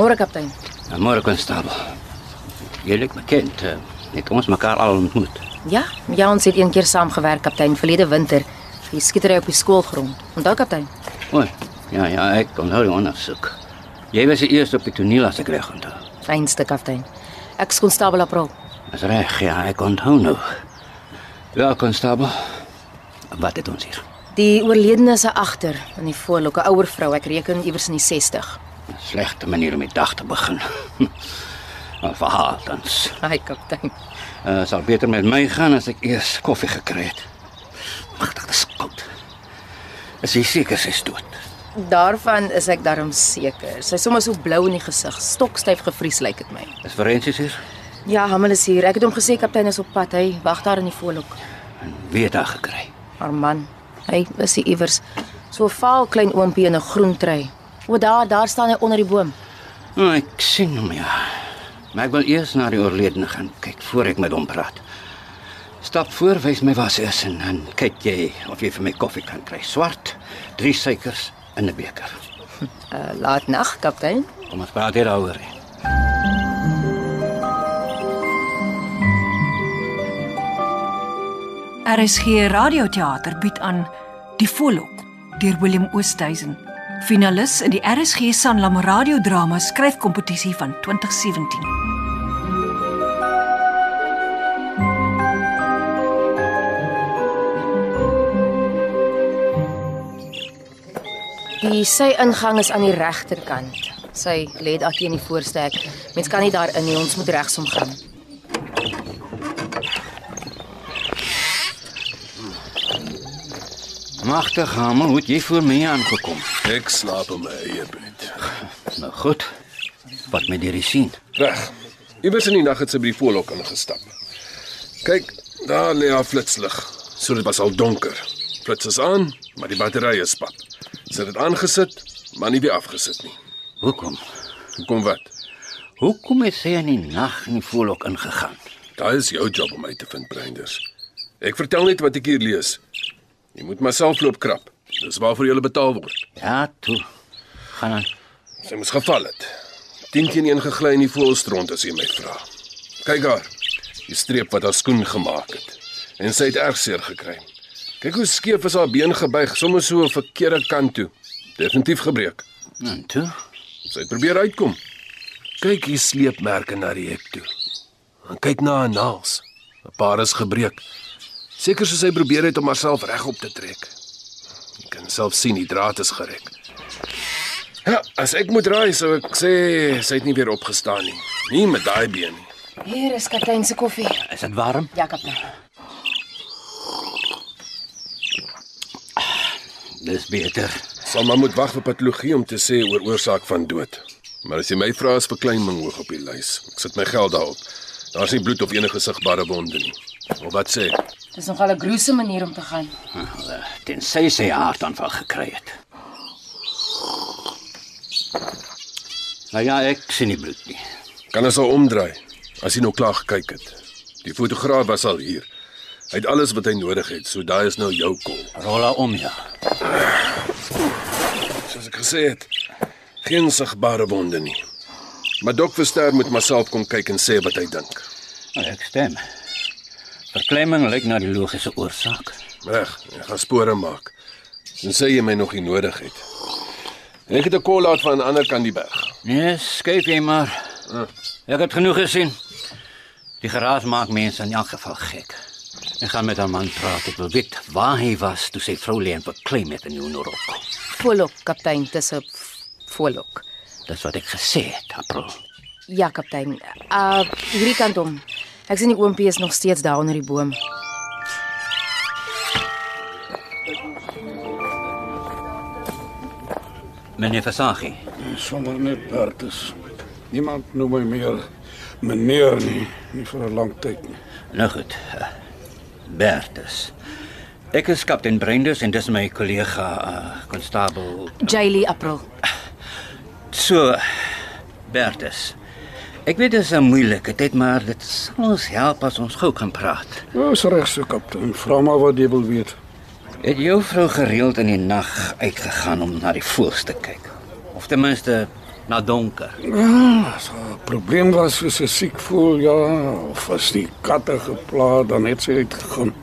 Môre kaptein. Môre konstabel. Lyk bekend. eh, Het ons mekaar al ontmoet. Ja, ja, ons het een keer saam gewerk kaptein verlede winter vir die skietery op die skoolgrond. Onthou kaptein? O, ja, ja, ek onthou die ondersoek. Jy was die eerste op die toneel as ek reg onthou. Fynste kaptein. Ek is konstabel April. Dis reg, ja, ek onthou nou. Ja, konstabel. Wat het ons hier? Die oorledene se agter in die voorlok, 'n ouer vrou, ek reken iewers in die 60. Slegte manier om die dag te begin. 'n Verhaal tans. Ai kaptein. Uh, sal beter met my gaan as ek eers koffie gekry het. Magtig, dit is koud. Is jy seker sy is dood? Daarvan is ek darm seker. Sy is sommer so blou in die gesig, stokstyf gevries lyk dit my. Is forensies hier? Ja, Hamel is hier. Ek het hom gesê kaptein is op pad. Hy wag daar in die voorlok. En wie het haar gekry? Haar man, hy is hier iewers. So 'n vaal klein oompie in 'n groen trui. O, daar, daar staan hy onder die boom. Oh, ek sien hom ja. Maar ek wil eers na die oorledene gaan kyk voor ek met hom praat. Stap voor, wys my waar sy is en dan kyk jy of jy vir my koffie kan kry. Swart, drie suikers in 'n beker. Uh, laat nag, kaptein. Kom ons praat hieroor. RSG Radioteater bied aan Die Volk deur Willem Oosthuizen. Finalis in die RSG Sanlam radiodrama skryfkompetisie van 2017. Die sy ingang is aan die regterkant. Sy lê daar teen die voorste hek. Mens kan nie daar in nie, ons moet regsom gaan. Magtig, Hamel, hoe het jy voor my aangekom? Ek slaap in my eie bed. Nou goed. Wat met die sien? Reg. Iewers in die nag het sy by die voorlok ingestap. Kyk, daar lê haar flitslig. So dit was al donker. Flits is aan, maar die battery is pap. Sy het dit aangesit, maar nie weer afgesit nie. Hoekom? Kom wat? Hoekom het sy in die nag in die voorlok ingegaan? Daai is jou job om uit te vind, Breinders. Ek vertel net wat ek hier lees. Jy moet myself loop krap. Dis waarvoor jy betaal word. Ja, toe. Gaan aan. Sy moes geval het. 10 teen 1 gegly in die voelstront as jy my vra. Kyk daar. Die streep wat haar skoen gemaak het. En sy het erg seer gekry. Kyk hoe skeef is haar been gebuig, sommer so 'n verkeerde kant toe. Definitief gebreek. En toe? Sy het probeer uitkom. Kyk hier sleepmerke na die hek toe. En kyk na haar naels. 'n Paar is gebreek. Seker soos sy probeer het om haarself regop te trek. Jy kan self sien die draad is gerek. Ja, as ek moet raai sou ek sê sy het nie weer opgestaan nie. Nie met daai been nie. Hier is kaptein se koffie. Is dit warm? Ja, kaptein. Dis beter. Sal maar moet wag vir patologie om te sê oor oorsaak van dood. Maar as jy my vra is verkleinming hoog op die lys. Ek sit my geld daarop. Daar's nie bloed of enige sigbare wonde nie. Of wat sê ek? Dis nogal 'n gruisame manier om te gaan. Tensy sy hartaanval gekry het. Nou ja, ek sien nie bloed nie. Kan ons al omdraai as jy nou klaar gekyk het. Die fotograaf was al hier. Hy het alles wat hy nodig het, so daai is nou jou kol. Rol haar om ja. Soos ek gesê het, geen sigbare wonde nie. Maar Dok Verster moet maar self kom kyk en sê wat hy dink. Nou, ek stem. Verklemming lyk na die logiese oorsaak. Reg, ek gaan spore maak. Dan sê jy my nog nie nodig het. En ek het 'n kol laat van aan die ander kant die berg. Nee, skuif jy maar. Ek het genoeg gesien. Die geraas maak mense in elk geval gek. Ek gaan met haar man praat. Ek wil weet waar hy was toe sy vrou lê en verklem het in die onderrok. Volok, kaptein, dis 'n volok. Dis wat ek gesê het, April. Ja, kaptein. Uh hierdie kant om. Ek sien die oompie is nog steeds daar onder die boom. Meneer Versaghi. Sommer net Bertus. Niemand noem my meer meneer nie, nie vir 'n lang tyd nie. Nou goed. eh, Bertus. Ek is kaptein Breinders en dis my kollega uh, konstabel. Jaylee April. So Bertus. Ek weet dit is 'n moeilike tyd, maar dit sal ons help as ons gou kan praat. Nou is reg so kaptein. Vra maar wat jy wil weet. Het jou vrou gereeld in die nag uitgegaan om na die voëls te kyk? Of ten minste na donker. Ja, 'n probleem was sy siek voel, ja, of as die katte gepla, dan het sy uitgegaan.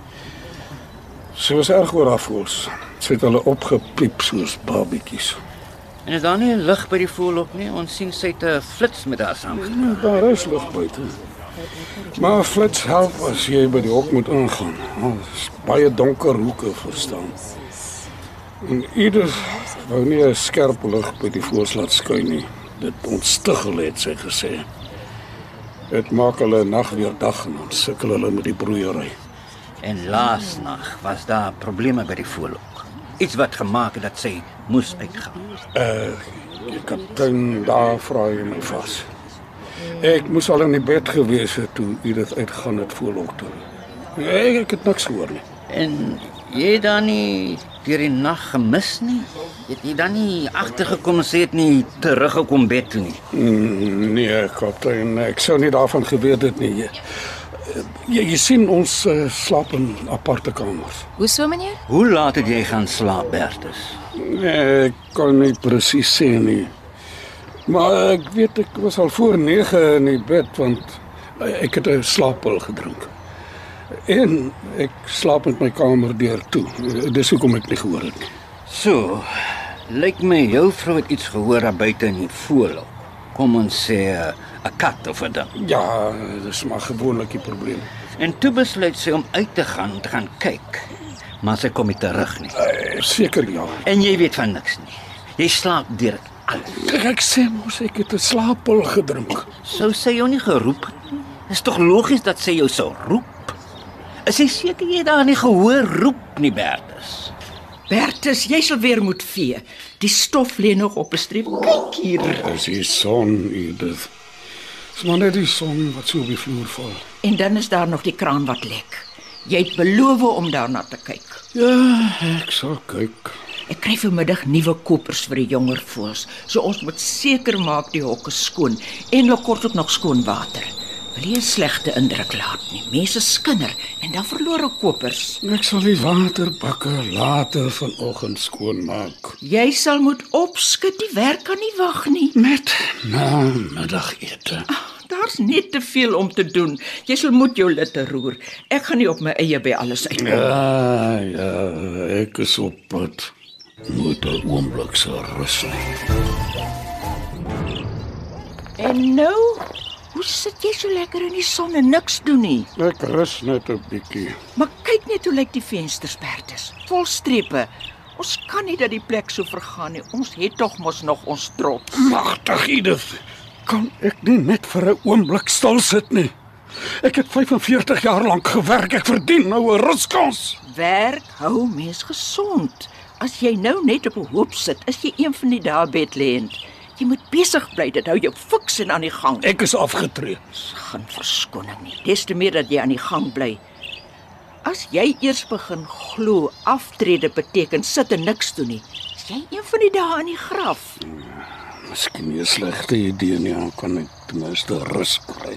Sy was erg oor haar voels. Sy het hulle opgepiep soos babietjies. En is daar nie 'n lig by die voëlhok nie? Ons sien sy het 'n flits met haar saamgetrek. Ja, daar is lig buite. Maar flits help as jy by die hok moet ingaan. Ons baie donker hoeke verstaan. En ieder wou nie 'n skerp lig by die voors laat skyn nie. Dit ontstig hulle het sy gesê. Dit maak hulle nag weer dag en dan sukkel hulle met die broeiery. En laasnag was daar probleme by die voëlhok. Iets wat gemaak het dat sy moes uitgaan. Die kaptein daar vra hy my vas. Ek moes al in die bed gewees het toe Edith uitgaan het voorlok toe. Ek, ek het niks gehoor nie. En jy dan nie deur die nag gemis nie? Het jy dan nie agtergekom sê het nie teruggekom bed toe nie? Mm, Nee, kaptein, ek sou nie daarvan geweet het nie. Jy, jy, jy sien ons uh, slaap in aparte kamers. Hoe so meneer? Hoe laat het jy gaan slaap, Bertus? Nee, ek kan nie presies sê nie. Maar ek weet ek was al voor 9 in die bed want eh, ek het 'n slaappil gedrink. En ek slaap met my kamer deur toe. Dis hoekom ek nie gehoor het nie. So, lyk my jou vrou het iets gehoor daar buite in die voëlhok. Kom ons sê eh, 'n kat of 'n ding. Ja, dis maar gewoonlik die probleem. En toe besluit sy om uit te gaan om te gaan kyk. Maar sy kom nie terug nie. Eh, Seker ja. En jy weet van niks nie. Jy slaap deur alles. Ek, ek sê mos ek het 'n slaappil gedrink. Sou sy jou nie geroep het nie? Is tog logies dat sy jou sou roep. Is jy seker jy het daar nie gehoor roep nie, Bertus? Bertus, jy sal weer moet vee. Die stof lê nog op 'n streep. Kyk hier. Dis die son, Edith. Dis maar net die son wat so op die vloer val. En dan is daar nog die kraan wat lek. Jy het beloof om daarna te kyk. Ja, ek sal kyk. Ek kry vanmiddag nuwe kopers vir die jonger voëls. So ons moet seker maak die hokke skoon en hulle kort ook nog skoon water. Wil jy 'n slegte indruk laat nie? Mense skinder en dan verloor ek kopers. Ek sal die waterbakke later vanoggend skoonmaak. Jy sal moet opskud, die werk kan nie wag nie. Met na middagete. Daar's net te veel om te doen. Jy sal moet jou litte roer. Ek gaan nie op my eie by alles uitkom. Ja, ja, ek is op pad. Moet 'n oomblik se rus hê. En nou, hoe sit jy so lekker in die son en niks doen nie? Ek rus net 'n bietjie. Maar kyk net hoe lyk die vensters, Bertus. Vol strepe. Ons kan nie dat die plek so vergaan nie. Ons het tog mos nog ons trots. Magtig Edith. Kan ek nie net vir 'n oomblik stil sit nie? Ek het 45 jaar lank gewerk. Ek verdien nou 'n ruskans. Werk hou mens gesond. As jy nou net op 'n hoop sit, is jy een van die dae bedlêend. Jy moet besig bly, dit hou jou fiks en aan die gang. Ek is afgetree. gaan verskoning nie. Des te meer dat jy aan die gang bly. As jy eers begin glo aftrede beteken sit en niks doen nie, is jy een van die dae in die graf. Miskien nie 'n slegte idee nie, dan kan ek ten minste rus kry.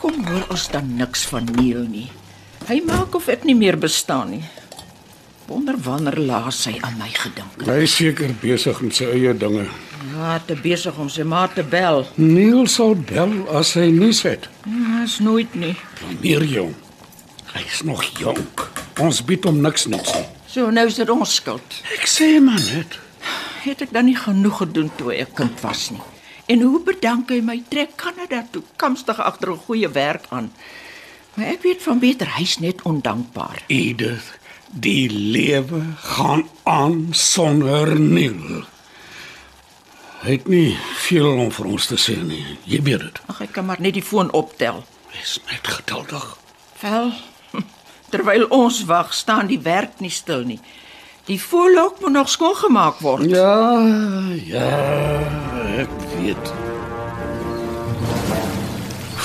Kom hoor ons dan niks van Neil nie. Hy maak of ek nie meer bestaan nie. Wonder wanneer laas hy aan my gedink. Hy is seker besig met sy eie dinge. Ja, te besig om sy ma te bel. Neil sal bel as hy nuus het. Ja, is nooit nie. Meer jong. Hy is nog jonk. Ons bied hom niks niks nie. So nou is dit ons skuld. Ek sê maar net. Het ek dan nie genoeg gedoen toe ek kind was nie? En hoe bedank hy my trek Kanada toe, kamstig agter 'n goeie werk aan. Maar ek weet van beter hy's net ondankbaar. Edith, die lewe gaan aan sonder Neil. Hy het nie veel om vir ons te sê nie. Jy weet dit. Ag ek kan maar net die foon optel. Wees net geduldig. Wel, terwyl ons wag, staan die werk nie stil nie. Die voorlok moet nog skoongemaak word. Ja, ja, ek weet.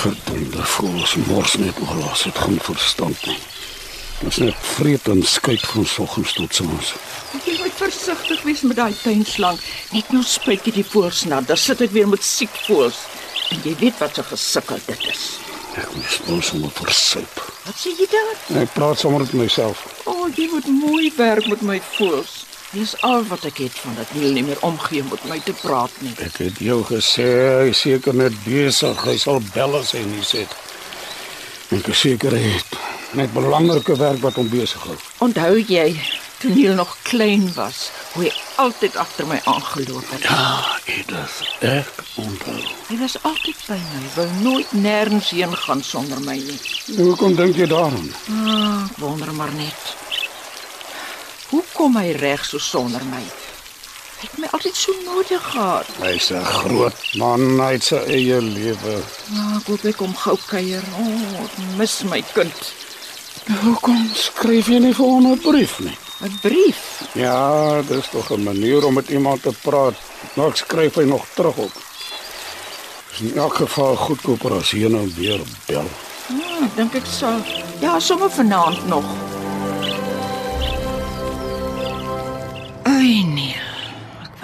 Verdomde voels mors net maar as dit geen verstand nie. Ons net vreet en skyk van soggens tot soms. Jy moet versigtig wees met daai tuinslang. Net nou spuit jy die voorsnat, daar sit ek weer met siek voels. En jy weet wat 'n gesukkel dit is. Ek moet spons om versuip. Wat sê jy daar? Ek praat sommer met myself. O, oh, jy moet mooi werk met my voels. Dis al wat ek het van dat Neil nie meer omgee met my te praat nie. Ek het jou gesê hy seker net besig. Hy sal bel as hy nie sê. Ek is seker hy het net belangrike werk wat hom besig hou. Onthou jy toe Neil nog klein was, hoe hy altyd agter my aangeloop het? Ja, Edith, ek onthou. Hy was altyd by my, wou nooit nêrens heen gaan sonder my nie. Hoekom dink jy daaraan? Ah, ek wonder maar net. Hoe kom hy reg so sonder my? Hy het my altyd so nodig gehad. Hy's 'n groot man, hy het sy eie lewe. Ah, ek hoop hy kom gou kuier. O, oh, ek mis my kind. Hoekom skryf jy nie vir hom 'n brief nie? 'n Brief. Ja, dis tog 'n manier om met iemand te praat. Nou ek skryf hy nog terug op. Dis in elk geval goedkoper as hier nou weer bel. Ah, ek dink ek sal. Ja, sommer vanaand nog. Ai nee.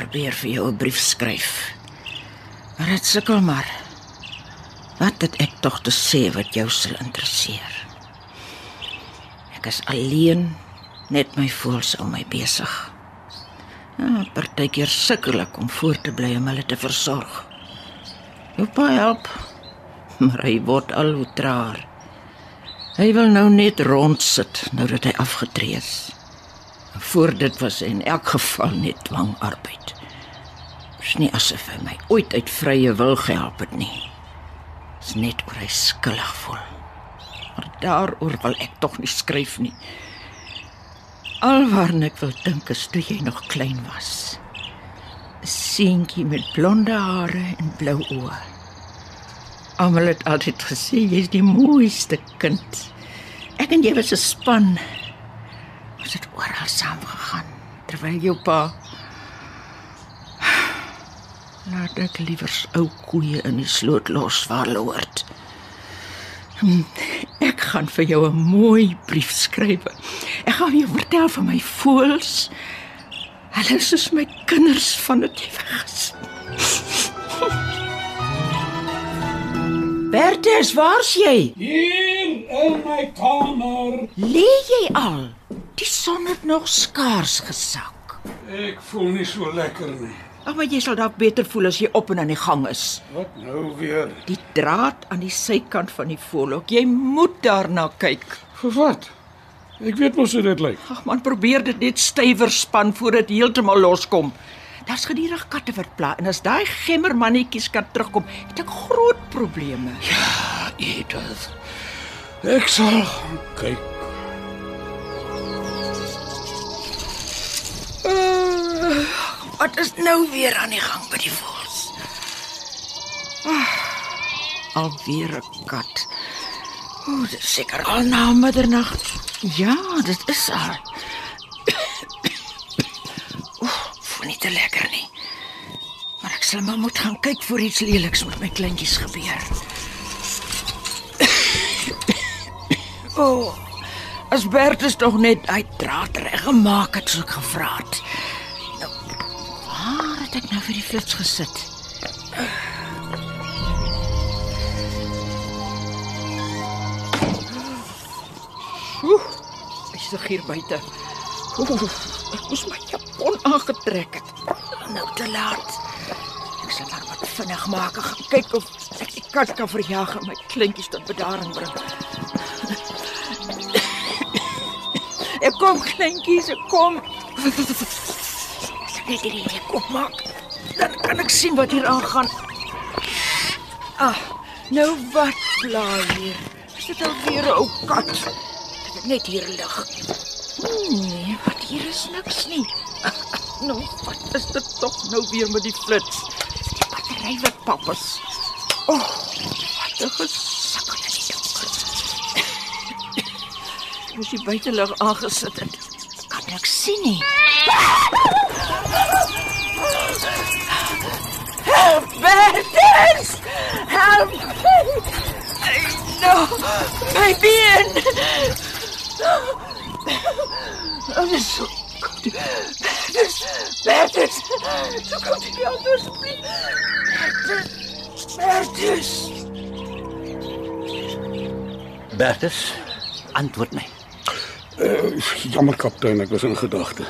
Probeer vir jou 'n brief skryf. Maar dit sukkel maar. Wat het ek tog te sê wat jou sal interesseer? Ek is alleen, net my voels om my besig. Ja, partykeer sukkel ek om voor te bly om hulle te versorg. Oupa help, maar hy word al hoe traer. Hy wil nou net rondsit nou dat hy afgetree is. Voor dit was hy in elk geval net dwangarbeid. Dis nie asof hy my ooit uit vrye wil gehelp het nie. Dis net oor hy skuldig voel. Maar daaroor wil ek tog nie skryf nie. Alwaarne ek wil dink is toe jy nog klein was. 'n Seentjie met blonde hare en blou oë. Almal het altyd gesê jy's die mooiste kind. Ek en jy was 'n span. Ons het oral saam gegaan terwyl jou pa Laat ek liewer ou koeie in die sloot los waar hulle hoort. Hm, Ek gaan vir jou 'n mooi brief skryf. Ek gaan jou vertel van my voëls. Hulle is soos my kinders van dit jy weg is. Bertus, waar's jy? Hier in my kamer. Lê jy al? Die son het nog skaars gesak. Ek voel nie so lekker nie. Ag, maar jy sal dalk beter voel as jy op en aan die gang is. Wat nou weer? Die draad aan die sykant van die voëlhok. Jy moet daarna kyk. Vir wat? Ek weet mos hoe dit lyk. Ag man, probeer dit net stywer span voordat dit heeltemal loskom. Daar's gedurig katte wat pla en as daai gemmermannetjies kan terugkom, het ek groot probleme. Ja, Edith. Ek sal kyk. Wat is nou weer aan die gang by die voëls? Ah, alweer 'n kat. O, dit is seker al na middernag. Ja, dit is al. Oef, voel nie te lekker nie. Maar ek sal maar moet gaan kyk voor iets leliks met my kleintjies gebeur. O, oh, as Bertus tog net hy draad reg gemaak het soos ek gevra het. Het ek nou vir die flits gesit? Oeh, is dit hier buite? Oeh, ek moes my japon aangetrek het. Nou te laat. Ek sal maar wat vinnig maak en gaan kyk of ek die kat kan verjaag en my kleintjies tot bedaring bring. Ek kom kleintjies, ek kom. Ek net hierdie hek opmaak. Dan kan ek sien wat hier aangaan. Ah, nou wat bla hier? Is dit alweer 'n ou kat? Het ek net hier lig. Nee, wat hier is niks nie. Nou, wat is dit tog nou weer met die flits? Dis die battery wat pap is. O, oh, wat 'n gesukkel in die donker. Moes die buitelug aangesit het. Kan niks sien nie. Help, Bertus! Help! No, my been! Oh, dis so koud. Bertus! Bertus! So koud in die auto, asseblief. Bertus! Bertus! Bertus, Antwoord my. Uh, jammer kaptein, ek was in gedagte.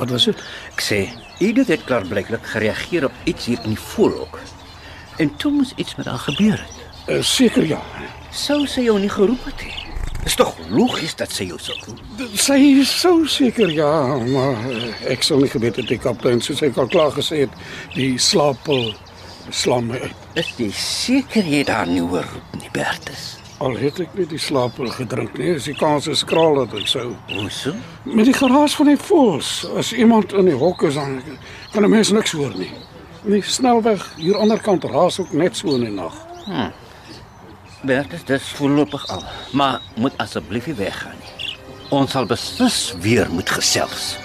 Wat was dit? Ek sê, Edith het klaarblyklik gereageer op iets hier in die voorhok. En toe moes iets met haar gebeur het. Uh, Seker ja. Sou sy jou nie geroep het nie. Dis tog logies dat sy jou sou roep. Sy sou seker ja, maar uh, ek sal nie geweet het die kaptein soos ek al klaar gesê het, die slaappil slaan my uit. Is jy seker jy haar nie hoor roep nie, Bertus? Al het ek nie die slaappil gedrink nie, is die kans is skraal dat ek sou. Hoeso? Met die geraas van die voëls, as iemand in die hok is dan kan 'n mens niks hoor nie. En die snelweg hier aan die ander kant raas ook net so in die nag. Bertus, dis voorlopig al. Maar moet asseblief nie weggaan nie. Ons sal beslis weer moet gesels.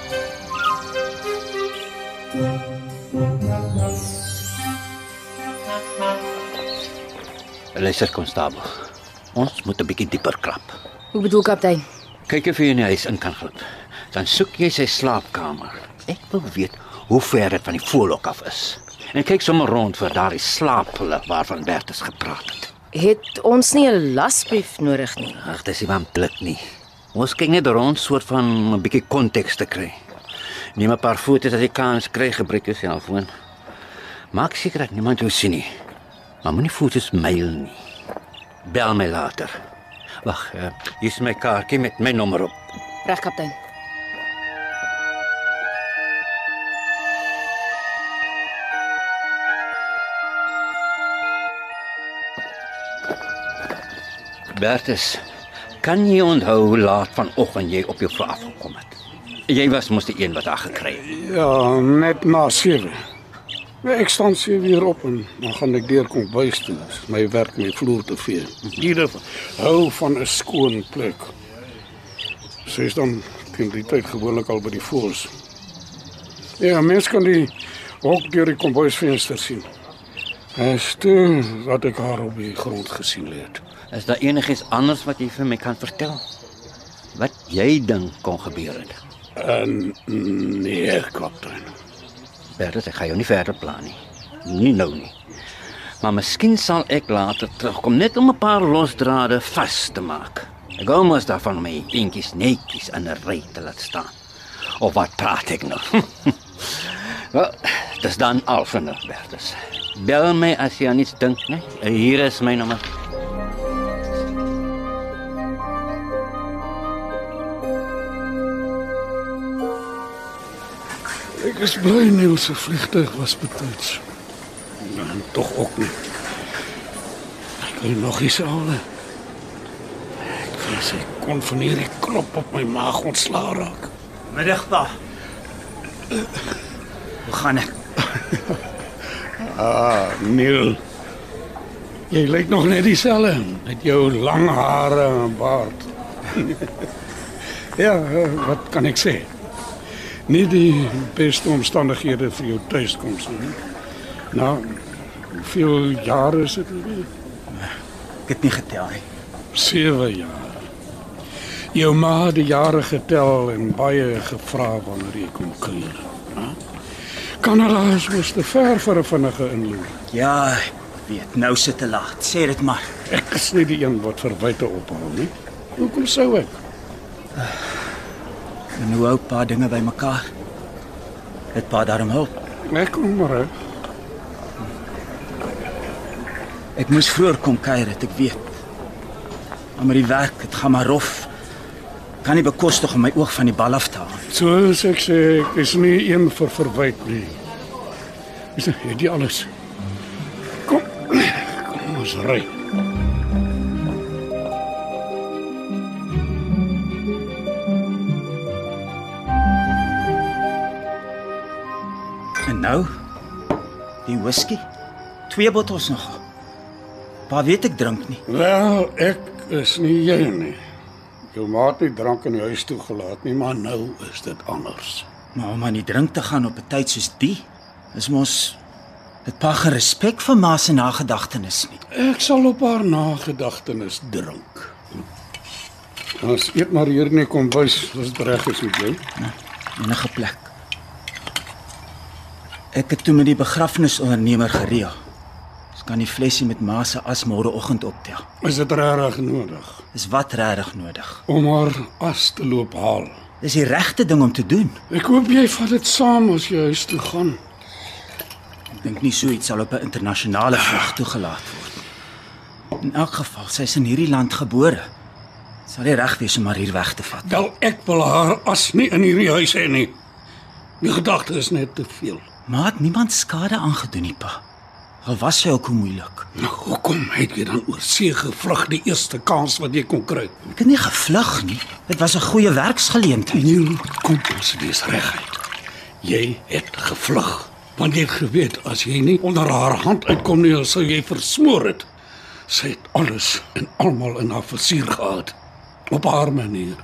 Luister konstabel. Ons moet 'n bietjie dieper krap. Hoe bedoel kaptein? Kyk of jy in die huis in kan glip. Dan soek jy sy slaapkamer. Ek wil weet hoe ver dit van die voorlok af is. En kyk sommer rond vir daardie slaaphulle waarvan Bertus gepraat het. Het ons nie 'n lasbrief nodig nie. Ag, dis nie van blik nie. Ons kyk net rond soort van 'n bietjie konteks te kry. Neem 'n paar foto's as jy kans kry, gebruik jou selfoon. Maak seker dat niemand jou sien nie. Maar moenie foto's mail nie. Bel my later. Wag, uh, hier is my kaartjie met my nommer op. Reg kaptein. Bertus, kan jy onthou hoe laat vanoggend jy op jou vrou afgekom het? Jy was mos die een wat haar gekry het. Ja, net na 7. Nee, ek staan 7 uur op en dan gaan ek deur kom bys toe. Dis my werk om die vloer te vee. Ieder hou van 'n skoon plek. Sy is dan teen die tyd gewoonlik al by die voëls. Ja, mens kan die hok deur die kombuisvenster sien. Is toe wat ek haar op die grond gesien het. Is daar enigiets anders wat jy vir my kan vertel? Wat jy dink kon gebeur het? En nee, kaptein. Bertus, ek gaan jou nie verder plan nie. Nie nou nie. Maar miskien sal ek later terugkom net om 'n paar losdrade vas te maak. Ek gou mos daarvan my dingetjies netjies in 'n ry te laat staan. Of wat praat ek nou? Wel, dis dan al van nou, Bertus. Bel my as jy aan iets dink, né? Hier is my nommer. Ek is bly Niels se vliegtuig was betyds. En tog ook nie. Ek wil nog iets al. Ek vrees ek kon van hierdie klop op my maag ontslaa raak. Middag pa. Hoe gaan ek? Ah, Niel. Jy lyk nog net dieselfde met jou lang hare en baard. ja, eh, wat kan ek sê? Nie die beste omstandighede vir jou tuiskoms nie. Nou, hoeveel jare is dit nou? Ek het nie getel nie. 7 jaar. Jou ma het die jare getel en baie gevra wanneer jy kom kuier. Kanada is mos te ver vir 'n vinnige inloer. Ja, ek weet, nou sit te laat. Sê dit maar. Ek is nie die een wat verwyte ophaal nie. Hoekom sou ek? En hoe hou pa dinge bymekaar? Het pa daarom hulp. Ek kom maar uit. Ek moes vroeër kom kuier, ek weet. Maar met die werk, dit gaan maar rof. Kan nie bekostig om my oog van die bal af te haal. Soos ek sê, ek is nie een vir verwyte nie. Dis het jy alles. Kom. Kom ons ry. Nou? Die whisky? Twee bottels nog. Pa weet ek drink nie. Wel, ek is nie jy nie. Jou maat het drank in die huis toegelaat nie, maar nou is dit anders. Maar om aan die drink te gaan op 'n tyd soos die, is mos dit pa gerespek vir ma se nagedagtenis nie. Ek sal op haar nagedagtenis drink. Ons eet maar hier in die kombuis, as dit reg is met jou. Enige plek. Ek het toe met die begrafnisondernemer gereël. Dis kan die flesie met ma se as môreoggend optel. Is dit regtig nodig Dis wat regtig nodig. om haar as te loop haal? Dis die regte ding om te doen. Ek hoop jy vat dit saam as jy huis toe gaan. Ek dink nie so iets sal op 'n internasionale vlug toegelaat word. In elk geval, sy's in hierdie land gebore. Sal nie reg wees om haar hier weg te vat. Wel, ek wil haar as nie in hierdie huis hê nie. Die gedagte is net te veel. Maar het niemand skade aangedoen nie, pa. Al was sy ook moeilik. Nou, hoekom het jy dan oor see gevlug die eerste kans wat jy kon kry? Ek het nie gevlug nie. Dit was 'n goeie werksgeleentheid. Neil, kom ons dis reguit. Jy het gevlug. Want jy het geweet as jy nie onder haar hand uitkom nie, sou jy versmoor het. Sy het alles en almal in haar versuur gehad op haar manier.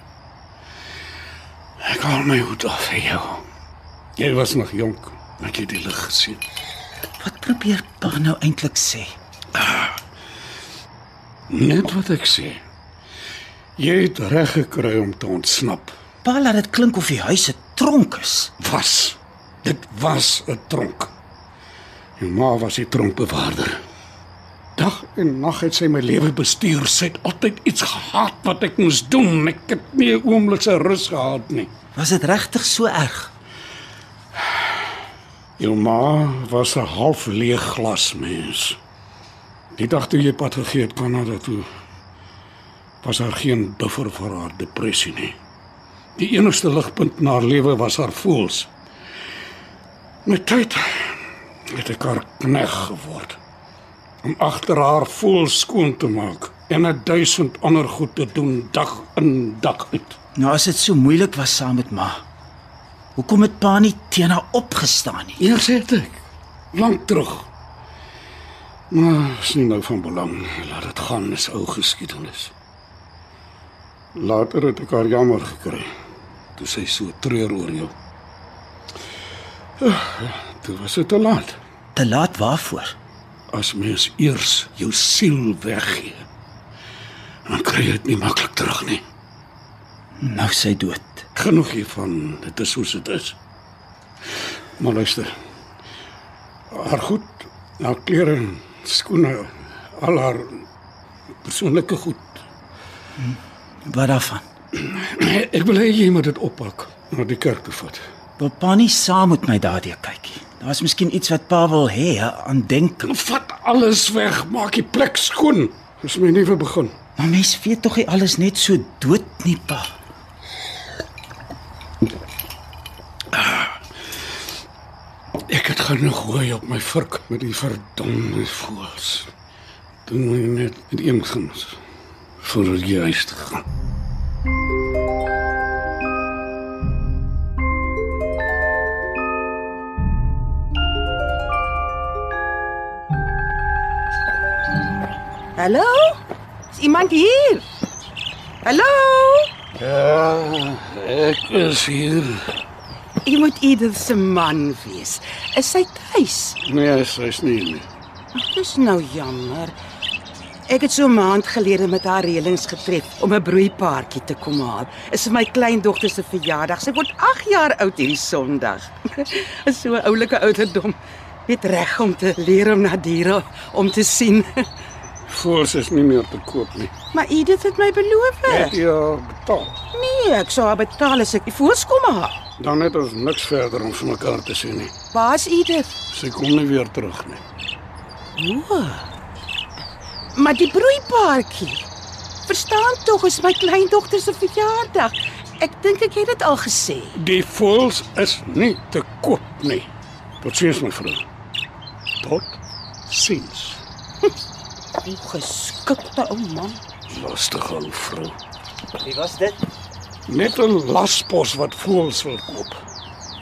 Ek haal my hoed af vir jou. Jy was nog jonk, het jy die lig gesien. Wat probeer pa nou eintlik sê? Net wat ek sê. Jy het reg gekry om te ontsnap. Pa laat dit klink of die huis 'n tronk is. Was. Dit was 'n tronk. Jou ma was die tronkbewaarder. Dag en nag het sy my lewe bestuur. Sy het altyd iets gehad wat ek moes doen. Ek het nie 'n oomblik se rus gehad nie. Was dit regtig so erg? Jou ma was 'n half leeg glas mens. Die dag toe jy pad gegee het Kanada toe was daar geen buffer vir haar depressie nie. Die enigste ligpunt in haar lewe was haar voels. Met tyd het ek haar kneg geword om agter haar voels skoon te maak en 'n duisend ander goed te doen dag in dag uit. Nou as dit so moeilik was saam met ma. Hoekom het pa nie teen haar opgestaan nie? Eers het ek lank terug. Maar is nie nou van belang. Laat dit gaan, dis ou geskiedenis. Later het ek haar jammer gekry. Toe sy so treur oor jou. Ah, Toe was dit te laat. Te laat waarvoor? As mens eers jou siel weggee, dan kry jy dit nie maklik terug nie. Nou sy dood. Genoeg hiervan, dit is soos dit is. Maar luister. Haar goed, haar klere, en skoene, al haar persoonlike goed. Wat daarvan? Ek wil hê jy moet dit oppak na die kerk toe vat. Wil pa nie saam met my daardie kykie? Daar's miskien iets wat pa wil hê, 'n aandenking. Vat alles weg, maak die plek skoon. Dis my nuwe begin. Maar mens weet tog nie alles net so dood nie, pa. Ek het genoeg hooi op my vurk met die verdomde voels. Doen my net met een guns voordat jy huis toe gaan. Hallo? Is iemand hier? Hallo? Ja, ek is hier. Jy moet Edith se man wees. Is sy tuis? Nee, sy's nie nie. Ag, dis nou jammer. Ek het so 'n maand gelede met haar reëlings getref om 'n broeipaartjie te kom haal. Is vir my kleindogter se verjaardag. Sy word 8 jaar oud hierdie Sondag. Is so 'n oulike ouderdom. Net reg om te leer om na diere om te sien. Voels is nie meer te koop nie. Maar Edith het my beloof. Het jy haar betaal? Nee, ek sou haar betaal as ek die voorskomme haal. Dan het ons niks verder om vir mekaar te sien nie. Waar's Edith? Sy kom nie weer terug nie. O. Maar die broeipaartjie. Verstaan tog, is my kleindogter se verjaardag. Ek dink ek het dit al gesê. Die voels is nie te koop nie. Tot sins my vrou. Tot sins. O, geskikte ou man. Lastige ou vrou. Wie was dit? Net 'n laspos wat voels wil koop.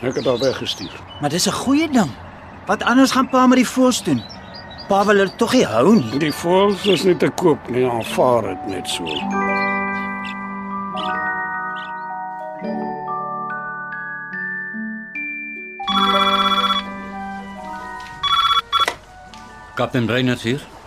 Ek het haar weggestuur. Maar dis 'n goeie ding. Wat anders gaan pa met die voors doen? Pa wil dit tog nie hou nie. Die voels is nie te koop nie, aanvaar dit net so. Kaptein Breiners hier.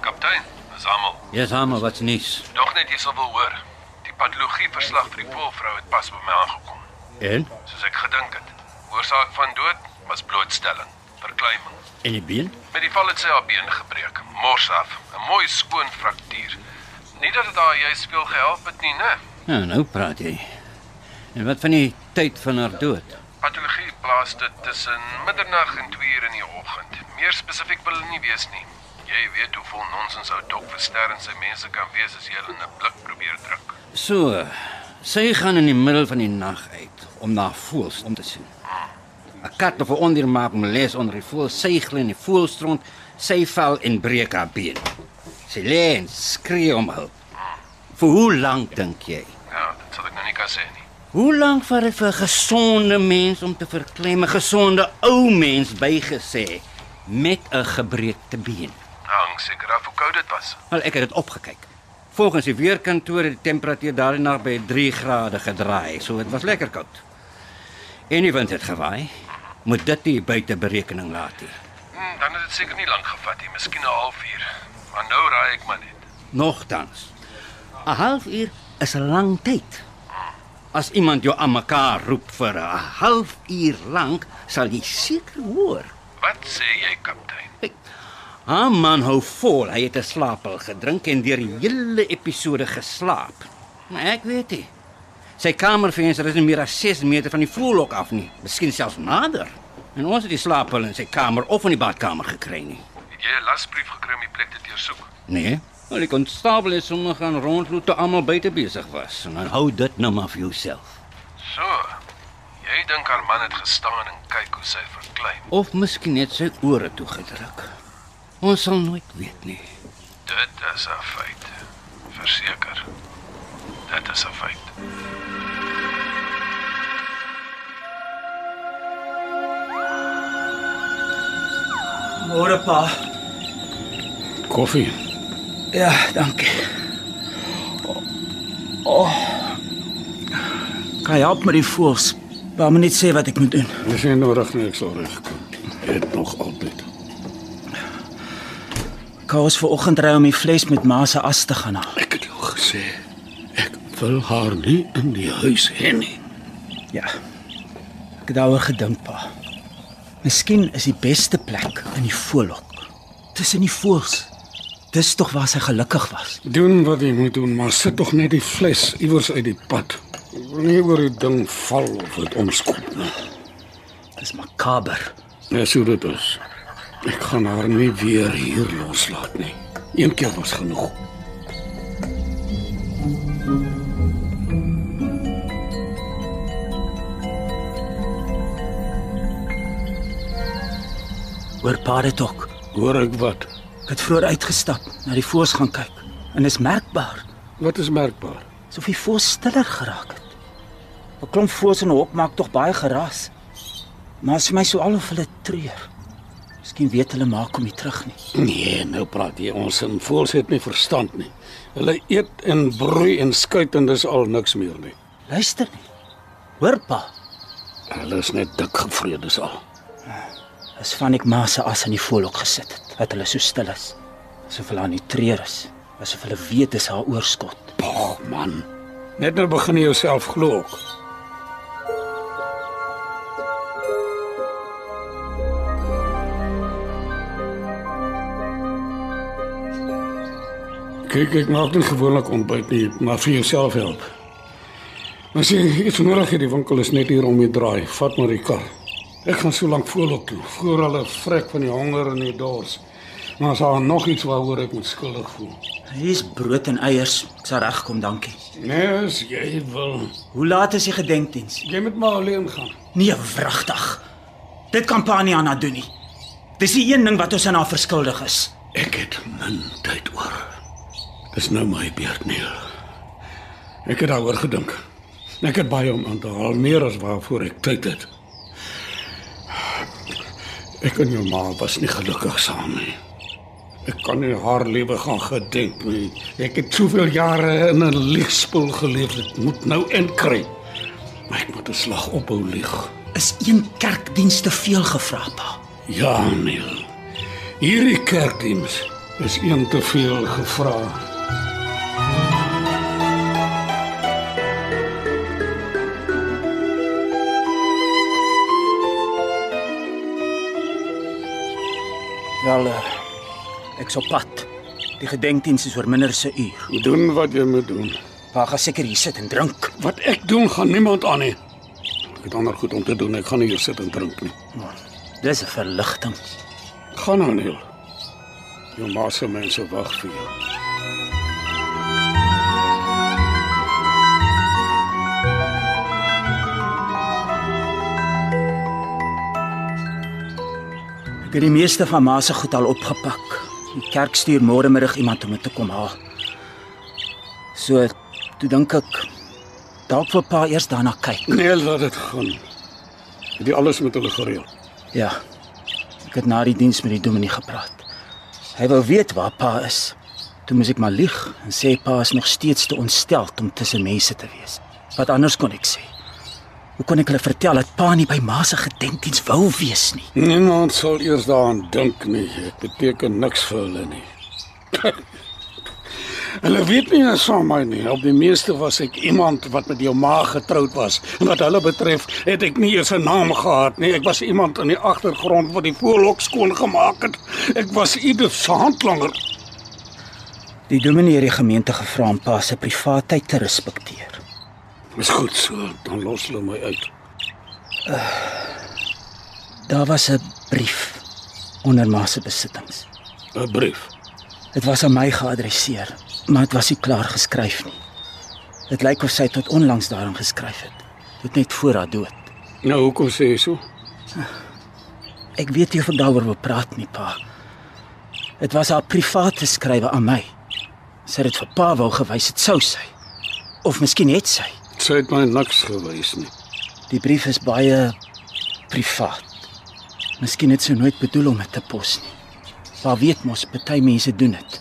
Kaptein, dis almal. Ja, Samuel, wat's nuus? Nog net jy sal wil hoor. Die patologie verslag vir die poolvrou het pas by my aangekom. En? Soos ek gedink het. Oorsaak van dood was blootstelling. verkleiming. En die been? Met die val het sy haar been gebreek, mors af, 'n mooi skoon fraktuur. Nie dat dit haar juis veel gehelp het nie, né? Ja, nou praat jy. En wat van die tyd van haar dood? Patologie plaas dit tussen middernag en 2 uur in die oggend. Meer spesifiek wil hulle nie wees nie. Jy weet hoe vol nonsens ou Dok Verster en sy mense kan wees as jy hulle in 'n blik probeer druk. So, sy gaan in die middel van die nag uit om na voëls om te sien. 'n Kat of 'n ondier maak hom les onder die voël, sy gly in die voëlstront, sy val en breek haar been. Sy lê en skree om hulp. Vir hoe lank dink jy? Ja, dit sal ek nou nie kan sê nie. Hoe lank vat dit vir 'n gesonde mens om te verklem, 'n gesonde ou mens bygesê met 'n gebreekte been? Hang seker af hoe koud dit was. Wel, ek het dit opgekyk. Volgens die weerkantoor het die temperatuur daardie nag by 3 grade gedraai, so dit was lekker koud. En die wind het gewaai. Moet dit nie buite berekening laat nie. Hmm, dan het dit seker nie lank gevat nie, miskien 'n halfuur. Maar nou raai ek maar net. Nogtans. 'n Halfuur is 'n lang tyd. As iemand jou aan mekaar roep vir 'n halfuur lank, sal jy seker hoor. Wat sê jy, kaptein? Haar man hou vol. Hy het 'n slaapel gedrink en deur die hele episode geslaap. Maar ek weet nie. Sy kamervenster is nie meer as 6 meter van die vloerlok af nie, miskien selfs nader. En ons het die slaapel in sy kamer of in die badkamer gekry nie. Het jy 'n lasbrief gekry om die plek te deursoek? Nee. Wel, die konstabel het sommer gaan rondloop toe almal buite besig was. En dan hou dit nou maar vir jouself. So. Jy dink haar man het gestaan en kyk hoe sy verklein. Of miskien net sy ore toegedruk. Ons sal nooit weet nie. Dit is 'n feit. Verseker. Dit is 'n feit. Môre pa. Koffie. Ja, dankie. Oh. oh. Kan jy help met die voels? Pa moet net sê wat ek moet doen. Dis nie nodig nie, ek sal regkom. Het nog altyd. Kaos vir oggend ry om die vleis met ma se as te gaan haal. Ek het jou gesê ek wil haar nie in die huis hê nie. Ja. Ek het daaroor gedink, pa. Miskien is die beste plek in die voorlok. Tussen die voels. Dis tog waar sy gelukkig was. Doen wat jy moet doen, maar sit tog net die fles iewers uit die pad. Nie oor die ding val of dit omskop nie. Dis makaber. Ja, so dit is. Ek gaan haar nie weer hier loslaat nie. Een keer was genoeg. Oor pa dit ook. Hoor ek wat? Ek het vroeër uitgestap, na die voels gaan kyk. En is merkbaar, Wat is merkbaar? asof die voels stiller geraak het. 'n Klomp voels in 'n hok maak tog baie geraas. Maar as my so al of hulle treur. Miskien weet hulle maak hom nie terug nie. Nee, nou praat jy ons in voels het nie verstand nie. Hulle eet en broei en skuit en dis al niks meer nie. Luister nie. Hoor pa, Hulle is net dik gevrede dis al. as van ek ma se as in die voelhok gesit het, dat hulle so stil is. Asof hulle aan die treur is, asof hulle weet dis haar oorskot. Pog man. Net nou begin jy jouself glo ook. Kyk, ek maak nie gewoonlik ontbyt nie, maar vir jouself help. Maar sien, iets nodig het die winkel is net hier om die draai. Vat maar die kar. Ek gaan so lank voorloop toe, voor hulle vrek van die honger en die dors. Maar as daar nog iets waaroor ek moet skuldig voel. Hier's brood en eiers. Ek sal regkom, dankie. Nee, as jy wil. Hoe laat is die gedenkdiens? Jy moet maar alleen gaan. Nee, wragtig. Dit kan pa nie aan haar doen nie. Dis die een ding wat ons aan haar verskuldig is. Ek het min tyd oor. Dis nou my beurt, Neil. Ek het daaroor gedink. Ek het baie om aan te haal, meer as waarvoor ek tyd het. Ek en jou ma was nie gelukkig saam nie. Ek kan nie haar lewe gaan gedenk nie. Ek het soveel jare in 'n liegspoel geleef, dit moet nou inkry. Maar ek moet 'n slag ophou lieg. Is een kerkdiens te veel gevra, pa? Ja, Neil. Hierdie kerkdiens is een te veel gevra. Wel, uh, ek's op pad. Die gedenkdiens is oor minder as 'n uur. Doen wat jy moet doen. Pa gaan seker hier sit en drink. Wat ek doen gaan niemand aan nie. Ek het ander goed om te doen. Ek gaan nie hier sit en drink nie. Dis 'n verligting. Gaan nou Neil. Jou ma se mense wag vir jou. Ek het die meeste van ma se goed al opgepak. Die kerk stuur môre middag iemand om dit te kom haal. So, toe dink ek dalk vir pa eers daarna kyk. Neil laat dit gaan. Het jy alles met hulle gereël? Ja. Ek het na die diens met die dominee gepraat. Hy wou weet waar pa is. Toe moes ek maar lieg en sê pa is nog steeds te ontsteld om tussen mense te wees. Wat anders kon ek sê? Hoe kon ek hulle vertel dat pa nie by ma se gedenkdiens wou wees nie? Niemand sal eers daaraan dink nie. Dit beteken niks vir hulle nie. hulle weet nie eens van my nie. Op die meeste was ek iemand wat met jou ma getroud was. En wat hulle betref, het ek nie eens 'n naam gehad nie. Ek was iemand in die agtergrond wat die voorlok skoon gemaak het. Ek was ieder se handlanger. Die dominee het die gemeente gevra om pa se privaatheid te respekteer. Dis goed so, dan los hulle my uit. Daar was 'n brief onder ma se besittings. 'n Brief. Dit was aan my geadresseer, maar dit was nie klaar geskryf nie. Dit lyk of sy tot onlangs daarin geskryf het. Dit net voor haar dood. Nou hoekom sê jy so? Ek weet of ek daaroor wil praat nie, pa. Dit was haar private skrywe aan my. Sy het dit vir pa wou gewys het sou sy. Of miskien het sy. Sy het my niks gewys nie. Die brief is baie privaat. Miskien het sy nooit bedoel om dit te pos nie. Maar weet mos, party mense doen dit.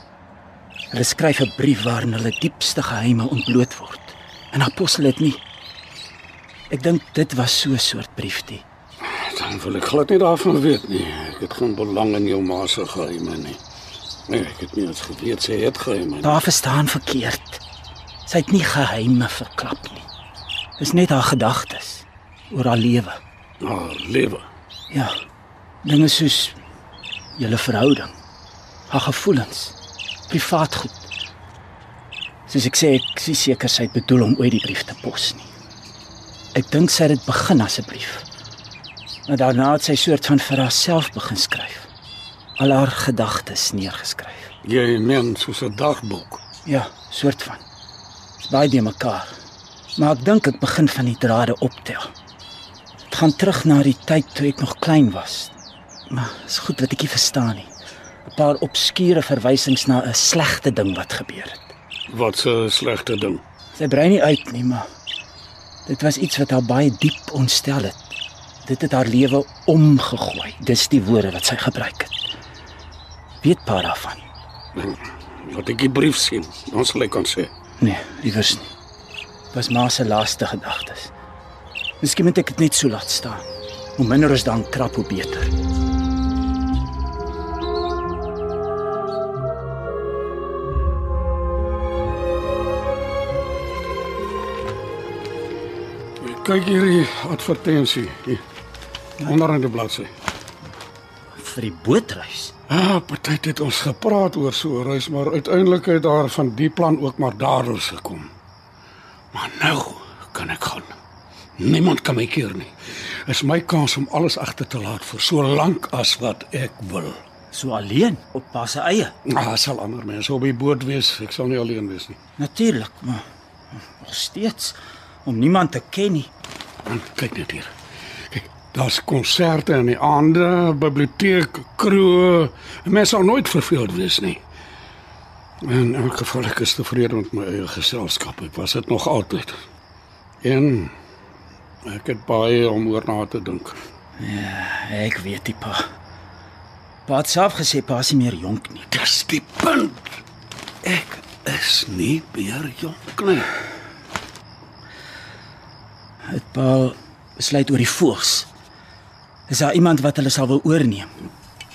Hulle skryf 'n brief waarin hulle diepste geheime ontbloot word. En dan pos hulle dit nie. Ek dink dit was so 'n soort briefie. Dan wil ek glad nie daarvan weet nie. Ek het geen belang in jou ma se geheime nie. Nee, ek het nie eens geweet sy het geheime nie. Daar verstaan verkeerd. Sy het nie geheime verklap nie. Dis net haar gedagtes oor haar lewe. Haar lewe. Ja. Dinge soos julle verhouding, haar gevoelens, privaat goed. Soos ek sê, ek is seker sy het bedoel om ooit die brief te pos nie. Ek dink sy het dit begin as 'n brief. Maar daarna het sy soort van vir haarself begin skryf. Al haar gedagtes neergeskryf. Jy meen soos 'n dagboek. Ja, soort van. Dis baie die mekaar. Maar ek dink ek begin van die drade optel. Dit gaan terug na die tyd toe ek nog klein was. Maar is goed wat ek nie verstaan nie. 'n Paar obskure verwysings na 'n slegte ding wat gebeur het. Wat 'n slegte ding. Sy brei nie uit nie, maar dit was iets wat haar baie diep ontstel het. Dit het haar lewe omgegooi. Dis die woorde wat sy gebruik het. Weet pa daarvan? Laat ek die brief sien. Sal ek kan sê. Nee, liewers nie. Was ma se laaste gedagtes. Miskien moet ek dit net so laat staan. Hoe minder ons dan krap, hoe beter. Kyk hierdie advertensie hier. Onder in die bladsy. Vir die bootreis. Ja, party het ons gepraat oor so 'n reis, maar uiteindelik het daar van die plan ook maar daaroor gekom. Maar nou kan ek gaan. Niemand kan my keer nie. Is my kans om alles agter te laat vir so lank as wat ek wil. So alleen op pa se eie. Ah, sal ander mense op die boot wees. Ek sal nie alleen wees nie. Natuurlik, maar nog steeds om niemand te ken nie. En kyk net hier. Kyk, daar's konserte in die aande, biblioteek, kroeg. Mense sal nooit verveeld wees nie. In elk geval ek is tevrede met my eie geselskap. Ek was dit nog altyd. En ek het baie om oor na te dink. Ek weet die pa. Pa het self gesê pa is nie meer jonk nie. Dis die punt. Ek is nie meer jonk nie. Het pa besluit oor die voëls. Is daar iemand wat hulle sal wil oorneem?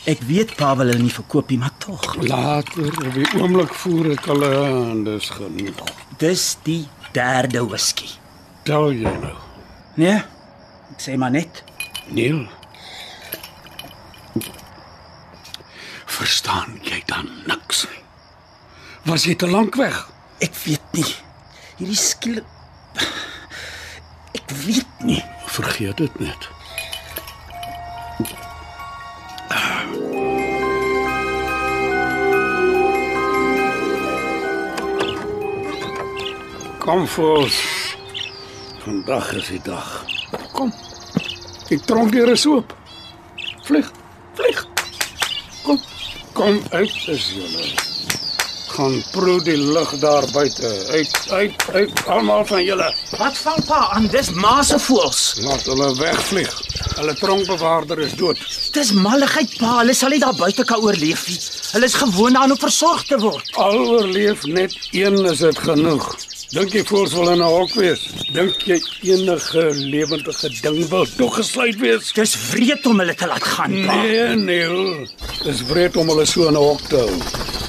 Ek weet pa wil hulle nie verkoop nie, maar tog. Later op die oomblik voer ek hulle en dis genoeg. Dis die derde whisky. Tel jy nou. Nee. Ek sê maar net. Neil. Verstaan jy dan niks nie? Was jy te lank weg? Ek weet nie. Hierdie skielik Ek weet nie. Vergeet dit net. Kom voors. Vandag is die dag. Kom. Die tronkdeur is oop. Vlieg, vlieg. Kom. Kom uit is julle. Gaan proe die lug daar buite. Uit, uit, uit almal van julle. Wat vang pa aan? Dis ma se voels. Laat hulle wegvlieg. Hulle tronkbewaarder is dood. Dis malligheid pa. Hulle sal nie daar buite kan oorleef nie. Hulle is gewoond aan om versorg te word. Al oorleef net een is dit genoeg. Dink jy voors wil in 'n hok wees? Dink jy enige lewendige ding wil toegesluit wees? Dis wreed om hulle te laat gaan pa. Nee, nee. Dis wreed om hulle so in 'n hok te hou.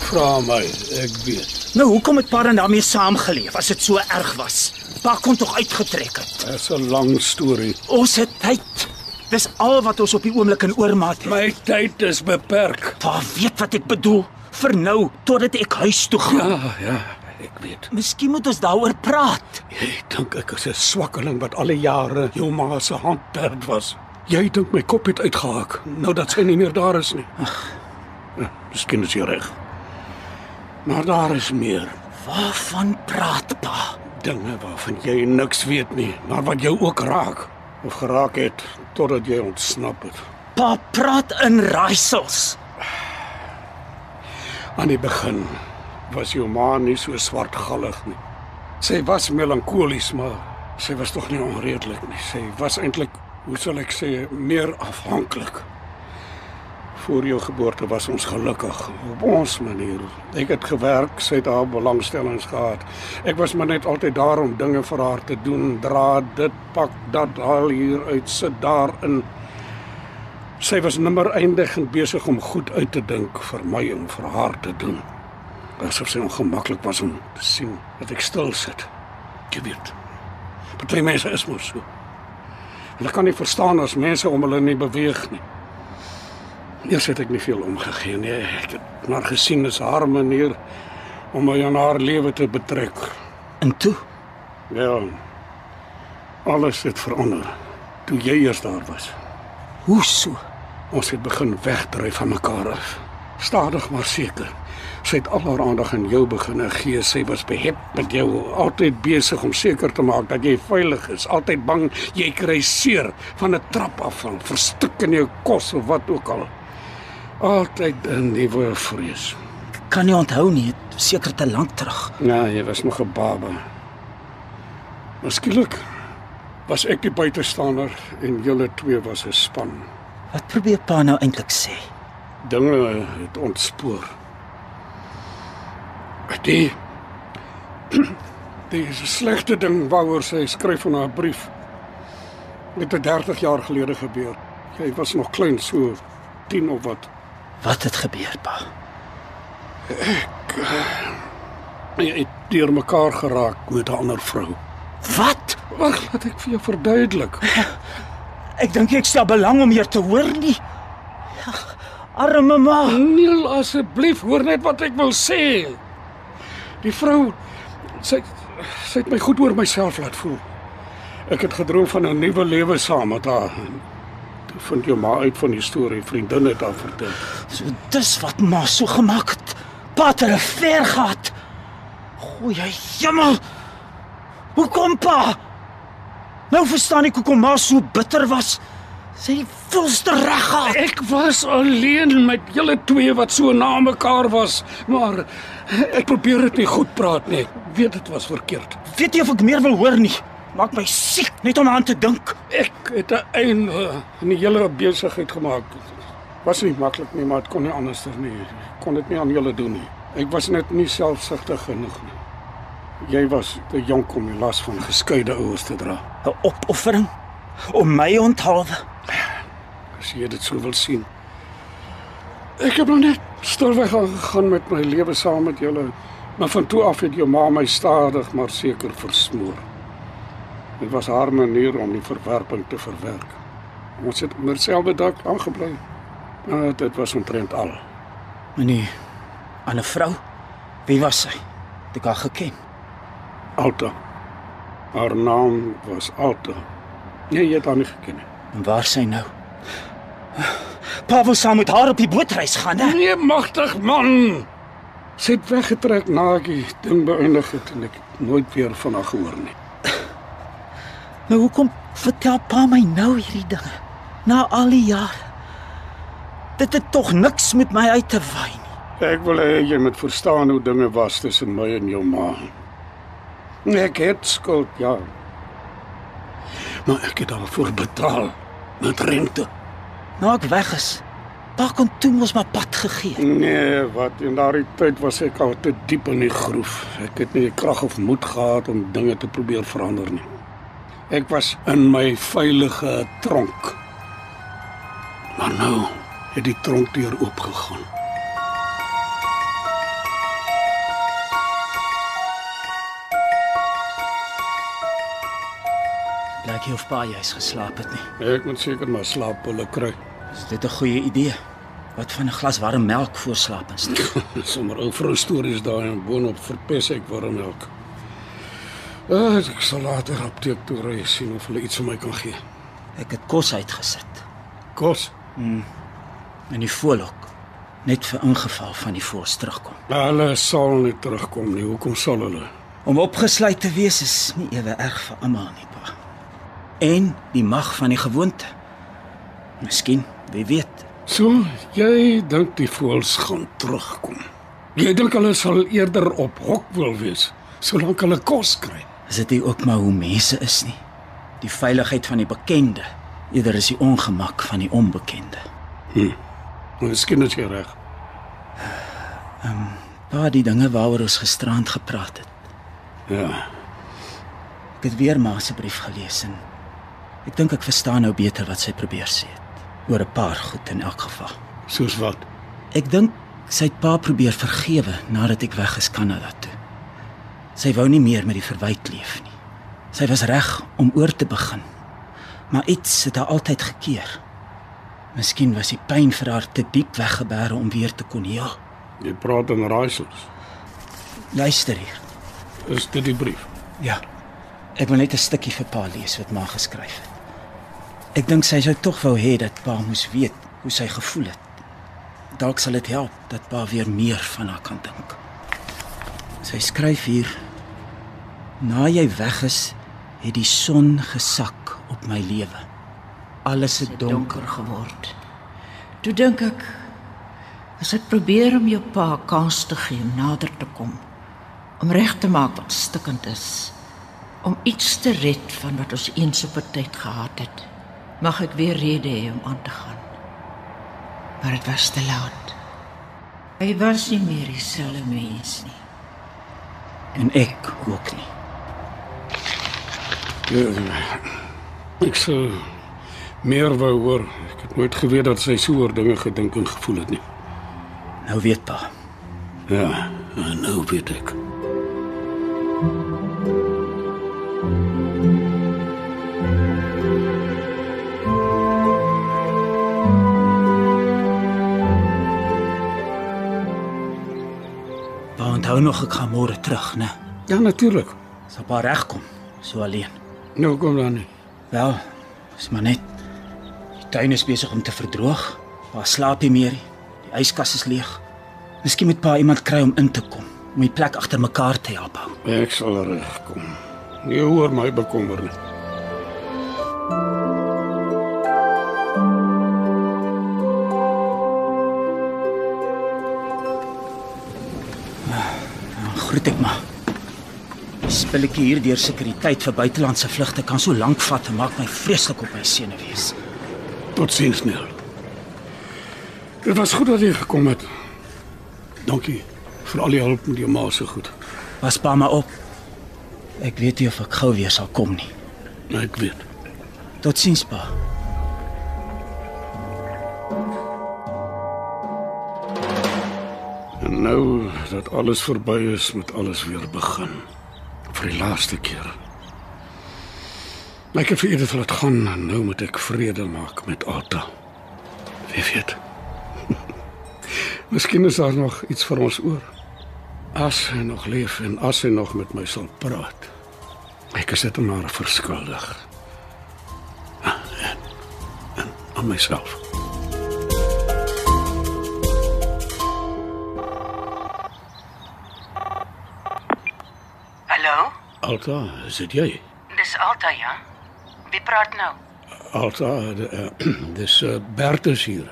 Vra my, ek weet. Nou hoekom het pa dan daarmee saamgeleef as dit so erg was? Pa kon tog uitgetrek het. Dit is 'n lang storie. Ons het tyd. Dis al wat ons op die oomblik in oormaat het. My tyd is beperk. Pa weet wat ek bedoel. Vir nou totdat ek huis toe gaan. Ja, ja, ek weet. Miskien moet ons daaroor praat. Jy dink ek is 'n swakkeling wat alle jare jou ma se hand perd was. Jy dink my kop het uitgehak nou dat sy nie meer daar is nie. Ag, ja, miskien is jy reg. Maar daar is meer. Waarvan praat pa? Dinge waarvan jy niks weet nie, maar wat jou ook raak of geraak het totdat jy ontsnap het. Pa praat in raaisels. Aan die begin was jou ma nie so swartgallig nie. Sy was melankolies, maar sy was tog nie onredelik nie. Sy was eintlik, hoe sal ek sê, meer afhanklik. Voor jou geboorte was ons gelukkig op ons manier. Ek het gewerk, sy het haar belangstellings gehad. Ek was maar net altyd daar om dinge vir haar te doen, dra dit, pak dat, haal hier uit, sit daarin. Sy was nimmer eindigend besig om goed uit te dink vir my om vir haar te doen. Asof sy ongemaklik was om te sien dat ek stil sit. Jy weet. Party mense is mos so. Hulle kan nie verstaan as mense om hulle nie beweeg nie. Eers het ek nie veel omgegee nie. Ek het maar gesien is haar manier om my aan haar lewe te betrek. En toe, Ja. Alles het verander toe jy eers daar was. hoe so? Ons het begin wegdryf van mekaar af. Stadig maar seker. Sy het al haar aandag aan jou begin gee. Sy was behep met jou, altyd besig om seker te maak dat jy veilig is, altyd bang jy kry seer van 'n trap afval, verstik in jou kos of wat ook al. Altyd 'n nuwe vrees. Kan nie onthou nie, seker te lank terug. Ja, jy was nog 'n baba. Skielik was ek die buitestander en julle twee was 'n span. Wat probeer pa nou eintlik sê? Dinge het ontspoor. Die Die is 'n slegte ding waaroor sy skryf in haar brief. Dit het 30 jaar gelede gebeur. Jy was nog klein, so 10 of wat. Wat het gebeur, pa? Jy het deur mekaar geraak met 'n ander vrou. Wat? Wag, laat ek vir jou verduidelik. Ek dink ek stel belang om hier te hoor nie. Ja, arme ma. Neil, asseblief, hoor net wat ek wil sê. Die vrou sy sy het my goed oor myself laat voel. Ek het gedroom van 'n nuwe lewe saam met haar. Toe vind jou ma uit van die storie, vriendinne het haar vertel. So dis wat ma so gemaak het. Pa het ver gehad. Goeie hemel. Hoekom pa? Nou verstaan ek hoekom ma so bitter was. Sy het volste reg gehad. Ek was alleen met julle twee wat so na mekaar was, maar ek probeer dit nie goed praat nie. Ek weet dit was verkeerd. Weet jy of ek meer wil hoor nie? Maak my siek net om aan te dink. Ek het 'n einde aan die hele besigheid gemaak. Was nie maklik nie, maar dit kon nie anders nie. Ek kon dit nie aan julle doen nie. Ek was net nie selfsugtig genoeg nie. Jy was te jonk om die las van geskeide ouers te dra. 'n Opoffering om my onthaalwe. As jy dit sou wil sien. Ek het nog net stilweg aangegaan met my lewe saam met julle, maar van toe af het jou ma my stadig maar seker versmoor. Dit was haar manier om die verwerping te verwerk. Ons het onder dieselfde dak aangebly. Maar dit was omtrent al. En die ander vrou, wie was sy? Het ek haar geken? Alta. Haar naam was Alta. Nee, jy het haar nie geken nie. En waar is sy nou? Pa wou saam met haar op die bootreis gaan, hè? Nee, magtig man. Sy het weggetrek na ek die ding beëindig het en ek het nooit weer van haar gehoor nie. Maar hoekom vertel pa my nou hierdie dinge? Na al die jare. Dit het tog niks met my uit te waai nie. Ek wil hê jy moet verstaan hoe dinge was tussen my en jou ma. Ek het skuld, ja. Maar ek het daarvoor betaal met rente. Nou ek weg is. Pa kon toe mos maar pad gegee. Nee, wat in daardie tyd was ek al te diep in die groef. Ek het nie die krag of moed gehad om dinge te probeer verander nie. Ek was in my veilige tronk. Maar nou het die tronkdeur oopgegaan. Jy of pa jy's geslaap het nie. Ek moet seker maar slaappille kry. Is dit 'n goeie idee? Wat van 'n glas warm melk voor slapens? Sommer ou vrou stories daai en boonop verpes ek warm melk. Ah, ek sal later apteek toe ry sien of hulle iets vir my kan gee. Ek het kos uitgesit Kos. in die voorlok net vir ingeval van die voors terugkom. Hulle sal nie terugkom nie. Hoekom sal hulle? Om opgesluit te wees is nie ewe erg vir almal nie, pa. En die mag van die gewoonte. Miskien, wie weet. So, jy dink die voëls gaan terugkom. Jy dink hulle sal eerder op hok wil wees solank hulle kos kry. Is dit nie ook maar hoe mense is nie? Die veiligheid van die bekende eerder is die ongemak van die onbekende. Miskien is jy reg. Pa, die dinge waaroor ons gisterand gepraat het. Ja. Ek het weer ma se brief gelees en ek dink ek verstaan nou beter wat sy probeer sê het. Oor 'n paar goed in elk geval. Soos wat? Ek dink sy het pa probeer vergewe nadat ek weg is Kanada toe. Sy wou nie meer met die verwyte leef nie. Sy was reg om oor te begin. Maar iets het haar altyd gekeer. Miskien was die pyn vir haar te diep weggebêre om weer te kon heel. Jy praat in raaisels. Luister hier. Is dit die brief? Ja. Ek wil net 'n stukkie vir pa lees wat ma geskryf het. Ek dink sy sou tog wou hê dat pa moes weet hoe sy gevoel het. Dalk sal dit help dat pa weer meer van haar kan dink. Sy skryf hier: Na jy weg is, het die son gesak op my lewe. Alles het donker. donker geword. Toe dink ek as ek probeer om jou pa kans te gee om nader te kom, om reg te maak wat stikkend is, om iets te red van wat ons eens op 'n tyd gehad het, mag ek weer rede hê om aan te gaan. Maar dit was te laat. Hy was nie meer dieselfde mens nie. En ek ook nie. Ja, ek sou meer wou hoor. Ek het nooit geweet dat sy so oor dinge gedink en gevoel het nie. Nou weet pa. Ja, nou weet ek. Onthou nog ek gaan môre terug, né? Ja, natuurlik. Sal pa regkom so alleen. Nou kom dan nie. Wel, is maar net. Die tuin is besig om te verdroog. Pa slaap nie meer nie. Die yskas is leeg. Miskien moet pa iemand kry om in te kom, om die plek agter mekaar te help hou. Ek sal regkom. Nie oor my bekommer nie. Dan groet ek maar. Die spilletjie hier deur sekuriteit vir buitelandse vlugte kan so lank vat en maak my vreeslik op my senuwees. Totsiens, Neil. Dit was goed dat jy gekom het. Dankie vir al die hulp met jou ma se goed. Pas pa maar op. Ek weet nie of ek gou weer sal kom nie. Ek weet. Totsiens pa. Nou dat alles verby is, moet alles weer begin. Vir die laaste keer. Ek het vir laat gaan en nou moet ek vrede maak met Alta. Wie weet. Miskien is daar nog iets vir ons oor. As hy nog leef en as hy nog met my sal praat. Ek is dit hom maar verskuldig. Ah, En, en aan myself. Alta, is dit jy? Dis Alta, ja. Wie praat nou? Alta, de, uh, dis uh, Bertus hier.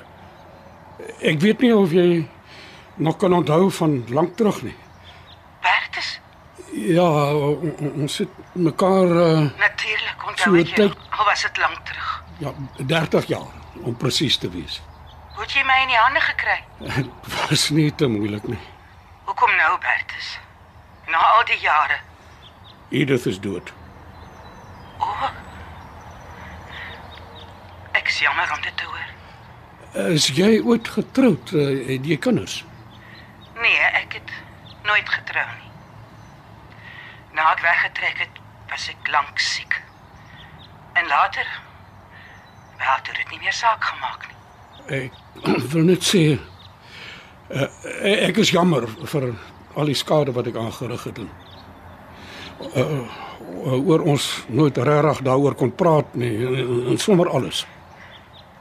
Ek weet nie of jy nog kan onthou van lank terug nie. Bertus? Ja, o- o- ons het mekaar uh, Natuurlik, So onthou ek jou. Al was dit lank terug. ja, 30 jaar om presies te wees. Hoe het jy my in die hande gekry? Dit was nie te moeilik nie. Hoekom nou, Bertus? Na al die jare. Edith is dood. O. Ek is jammer om dit te hoor. Is jy ooit getroud? Het jy kinders? Nee, ek het nooit getrou nie. Na ek weggetrek het, was ek lank siek. En later wel het dit nie meer saak gemaak nie. Ek wil net sê uh, ek is jammer vir al die skade wat ek aangerig het. En, uh, oor ons nooit regtig daaroor kon praat nie en, en sommer alles.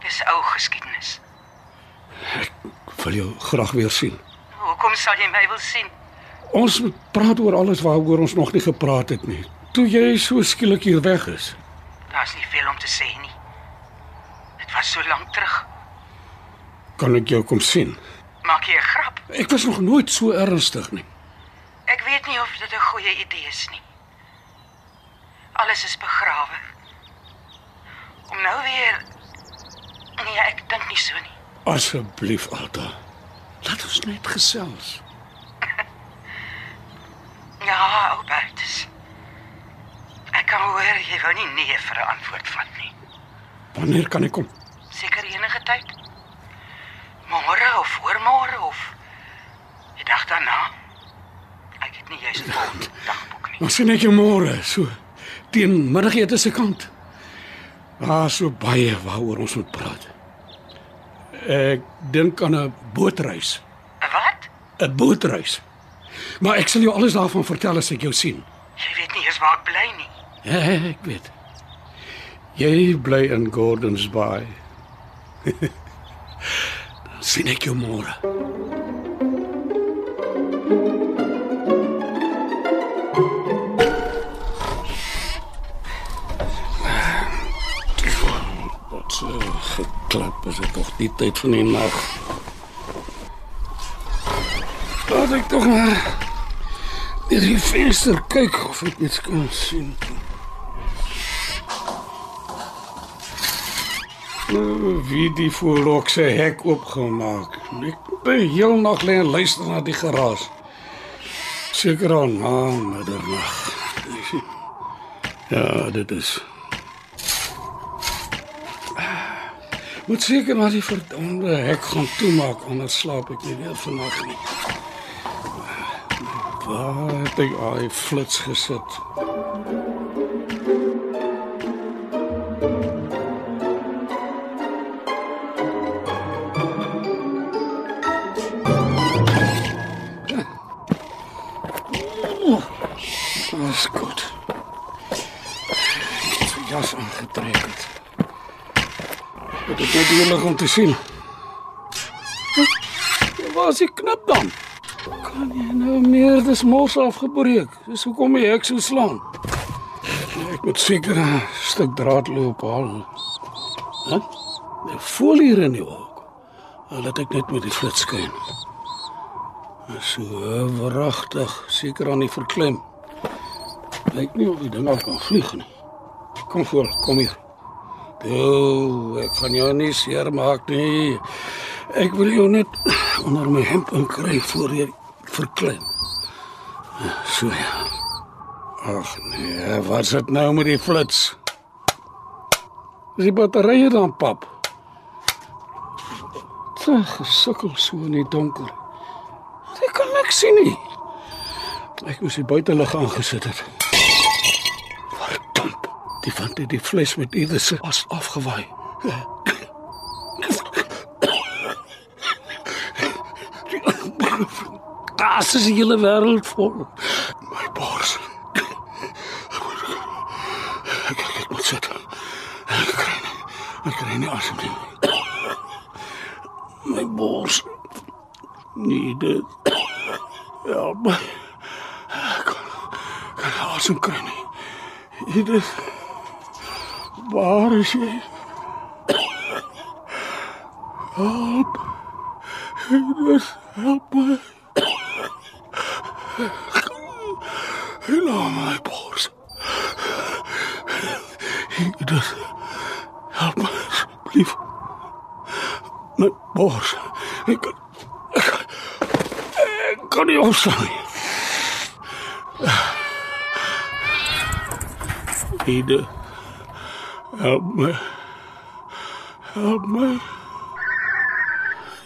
Dis ou geskiedenis. Ek wil jou graag weer sien. Hoekom sal jy my wil sien? Ons moet praat oor alles waaroor ons nog nie gepraat het nie. Toe jy so skielik hier weg is. Daar's nie veel om te sê nie. Dit was so lank terug. Kan ek jou kom sien? Maak jy 'n grap? Ek was nog nooit so ernstig nie. Ek weet nie of dit 'n goeie idee is nie. Alles is begrawe. Om nou weer Nee, ek dink nie so nie. Asseblief, Alta. Laat ons net gesels. Ja, Albertus. Ek kan hoor jy wou nie nee vir 'n antwoord vat nie. Wanneer kan ek kom? Seker enige tyd. Môre of oormôre of die dag daarna. Ek het nie juis 'n dagboek nie. Dan sien ek jou môre, so teen middagete se kant. Daar so baie waaroor ons moet praat. Ek dink aan 'n bootreis. 'n Wat? 'n Bootreis. Maar ek sal jou alles daarvan vertel as ek jou sien. Jy weet nie eens waar ek bly nie. Ja, ek weet. Jy bly in Gordons Bay. Sien ek jou môre. Geklap is dit nog die tyd van die nag. Laat ek tog maar deur die venster kyk of ek iets kan sien. Nou, Wie die voorlok se hek oopgemaak. Ek by heel nag lê en luister na die geraas. Seker aan na middernag. Ja, dit is. Moet seker maar die verdomde hek gaan toemaak anders slaap ek nie weer vannag nie. Waar het ek al die flits gesit? Dis goed. Ek het sy jas aangetrek het. Dit is net eerlik om te sien. Waar is die knip dan? Kan jy nou meer dis mos afgebreek? Dis hoekom jy ek so slaan. Ek moet seker 'n stuk draad loop haal. Hè? Die folie hier in die hoek. Laat ek net met die flits skyn. So wragtig, seker aan die verklem. Lyk nie of die ding al kan vlieg nie. Kom voor, kom hier. O, ek kan jou nie seermaak nie. Ek wil jou net onder my hemp inkry voor jy verklem. So ja. Ag nee, wat's dit nou met die flits? Is die batterye dan pap? Sy gesukkel so in die donker. Ek kan niks sien nie. Ek moes die buitelug aangesit het. Het die fles met ieder se as Gas is die hele wêreld vol. My bors. Ek, ek, ek moet sit. Ek kry nie. Ek kry nie asem nie. My bors. Nee, dit. Ja, my. Ek kan, kan asem kry nie. Dit. Waar is jy? Help. Dit help my. Help my bors. Dit help my asseblief. My bors. Ek kan ek, ek kan nie opstaan nie. Ede. Help my. Help my.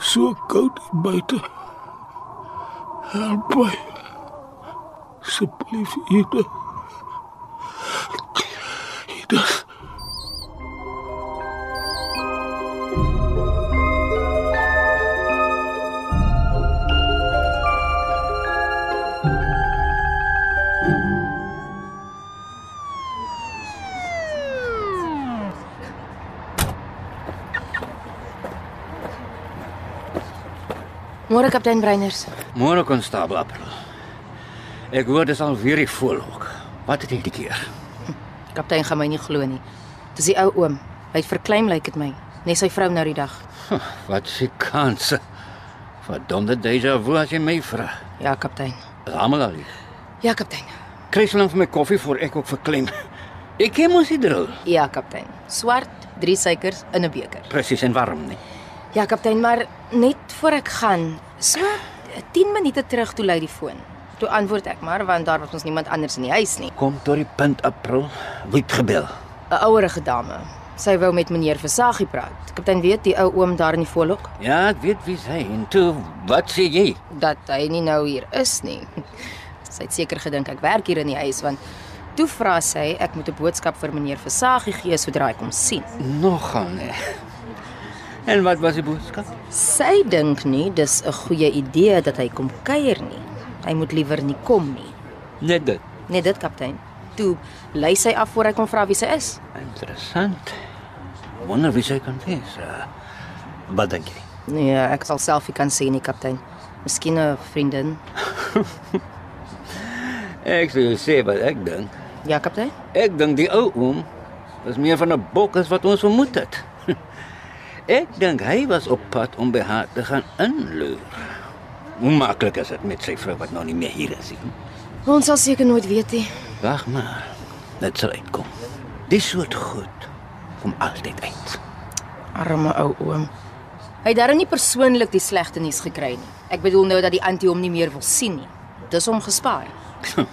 So koud buite. Help my. Asseblief, Ede. Ede. Môre kaptein Breiners. Môre konstabel April. Ek hoor dis al weer die voelhok. Wat het jy die keer? Kaptein gaan my nie glo nie. Dis die ou oom. Hy het verkleim lyk dit my. Net sy vrou nou die dag. Huh, wat se kanse? Verdomde deja vu as jy my vra. Ja, kaptein. Is almal al hier. Ja, kaptein. Kry so lank vir my koffie voor ek ook verklem. Ek ken mos die drill. Ja, kaptein. Swart, drie suikers in 'n beker. Presies en warm, nee. Ja, kaptein, maar net voor ek gaan, so 10 minute terug toe lui die foon. Toe antwoord ek maar want daar was ons niemand anders in die huis nie. Kom tot die punt April. Wie het gebel? 'n Ouerige dame. Sy wou met meneer Versagie praat. Kaptein weet die ou oom daar in die voorlok Ja, ek weet wie hy en toe wat sê jy? dat hy nie nou hier is nie. Sy het seker gedink ek werk hier in die huis want toe vra sy ek moet 'n boodskap vir meneer Versagie gee sodra hy kom sien. Nogal nee. En wat was die boodskap? Sy dink nie dis 'n goeie idee dat hy kom kuier nie. Hy moet liewer nie kom nie. Net dit. Net dit kaptein. Toe lei sy af voor hy kom vra wie sy is. Interessant. Wonder wie sy kan wees. Uh, wat dink jy? Nee, ek sal self nie kan sê nie kaptein. Miskien 'n vriendin. Ek sê sê wat ek dink. Ja kaptein. Ek dink die ou oom was meer van 'n bok as wat ons vermoed het. Ek dink hy was op pad om by haar te gaan inloer. Hoe maklik is dit met sy vrou wat nog nie meer hier is nie? Ons sal seker nooit weet nie. Wag maar. Dit sal uitkom. Dis soort goed kom altyd uit. Arme ou oom. Hy het darem nie persoonlik die slegte nuus gekry nie. Ek bedoel nou dat die antie hom nie meer wil sien nie. Dis hom gespaar.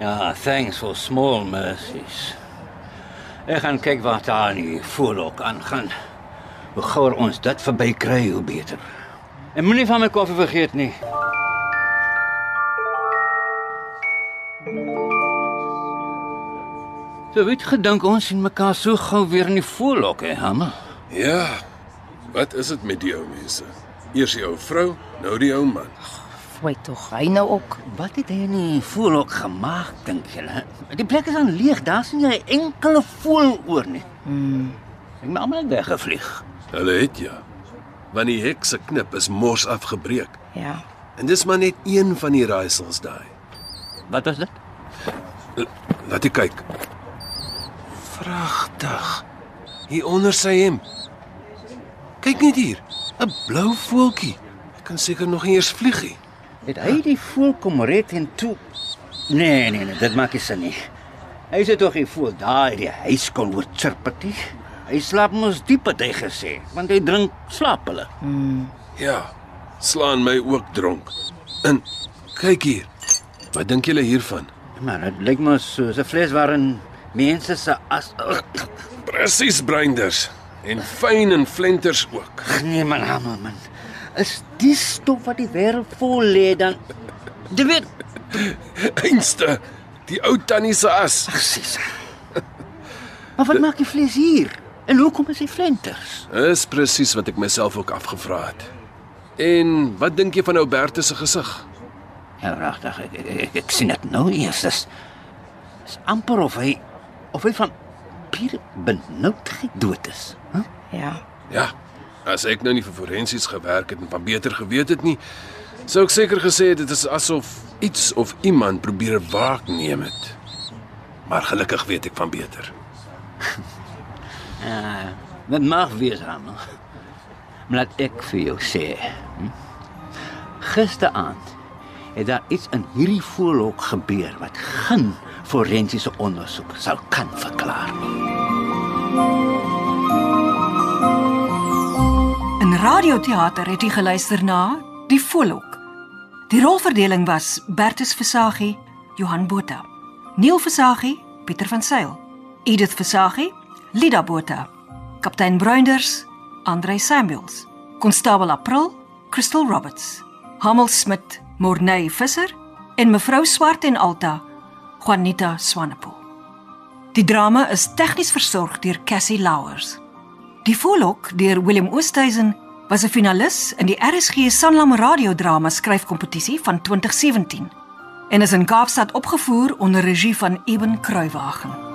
Ja, thanks for small mercies. Ek gaan kyk wat daar in die voorlok aangaan. Hoe gouer ons dit verby kry, hoe beter. En moenie van my koffie vergeet nie. So weet gedink ons sien mekaar so gou weer in die voorlok, hè, Hammer? Ja. Wat is dit met die ou mense? Eers die ou vrou, nou die ou man. Fooi tog, hy nou ook. Wat het hy in die voorlok gemaak, dink julle? Die plek is aan leeg, daar's nie 'n enkele voël oor nie. Hmm. Ek het almal weggevlieg. Hulle het ja. Want die hek se knip is mors afgebreek. Ja. En dis maar net een van die raaisels daai. Wat was dit? Laat ek kyk. Pragtig. Hier onder sy hemp. Kyk net hier, 'n blou voeltjie. Ek kan seker nog nie eers vlieg nie. Het hy die voël kom red en toe? Nee, nee, nee, dit maak nie sin nie. Hy sê tog hy voel daar die huis kon word chirpetie. Hy slaap mos diep het hy gesê, want hy drink slaap hulle. Ja, slaan my ook dronk. En kyk hier. Wat dink julle hiervan? Maar dit lyk mos soos 'n fles waarin mense se as Presies breinders en fyn en flenters ook. Nee man, hammer man. Is die stof wat die wêreld vol lê dan Jy weet, Einste, die ou tannie se as. presies. Maar wat maak die vlees hier? En hoekom is hy flenters? Is presies wat ek myself ook afgevra het. En wat dink jy van Oubertus se gesig? Ja, regtig, ek, ek, ek, ek sien dit nou eers. Dis is amper of hy of hy van pier benoudheid dood is. Huh? Ja. Ja. As ek nou nie vir forensies gewerk het en van beter geweet het nie, sou ek seker gesê het dit is asof iets of iemand probeer wraak neem het. Maar gelukkig weet ek van beter. Ja, dit mag wees aan. Maar laat ek vir jou sê. Hm? Gisteraand het daar iets in hierdie voelhok gebeur wat geen forensiese ondersoek sal kan verklaar nie. In radioteater het jy geluister na Die Volk. Die rolverdeling was Bertus Versagie, Johan Botha. Neil Versagie, Pieter van Sail. Edith Versagie, Lida Botha. Kaptein Bruinders, Andrei Samuels. Konstabel April, Crystal Roberts. Hamel Smit, Morney Visser en mevrou Swart en Alta, Juanita Swanepoel. Die drama is tegnies versorg deur Cassie Louwers. Die Volk deur Willem Oosthuizen was 'n finalis in die RSG Sanlam radiodrama skryfkompetisie van 2017 en is in Kaapstad opgevoer onder regie van Eben Kruiwagen.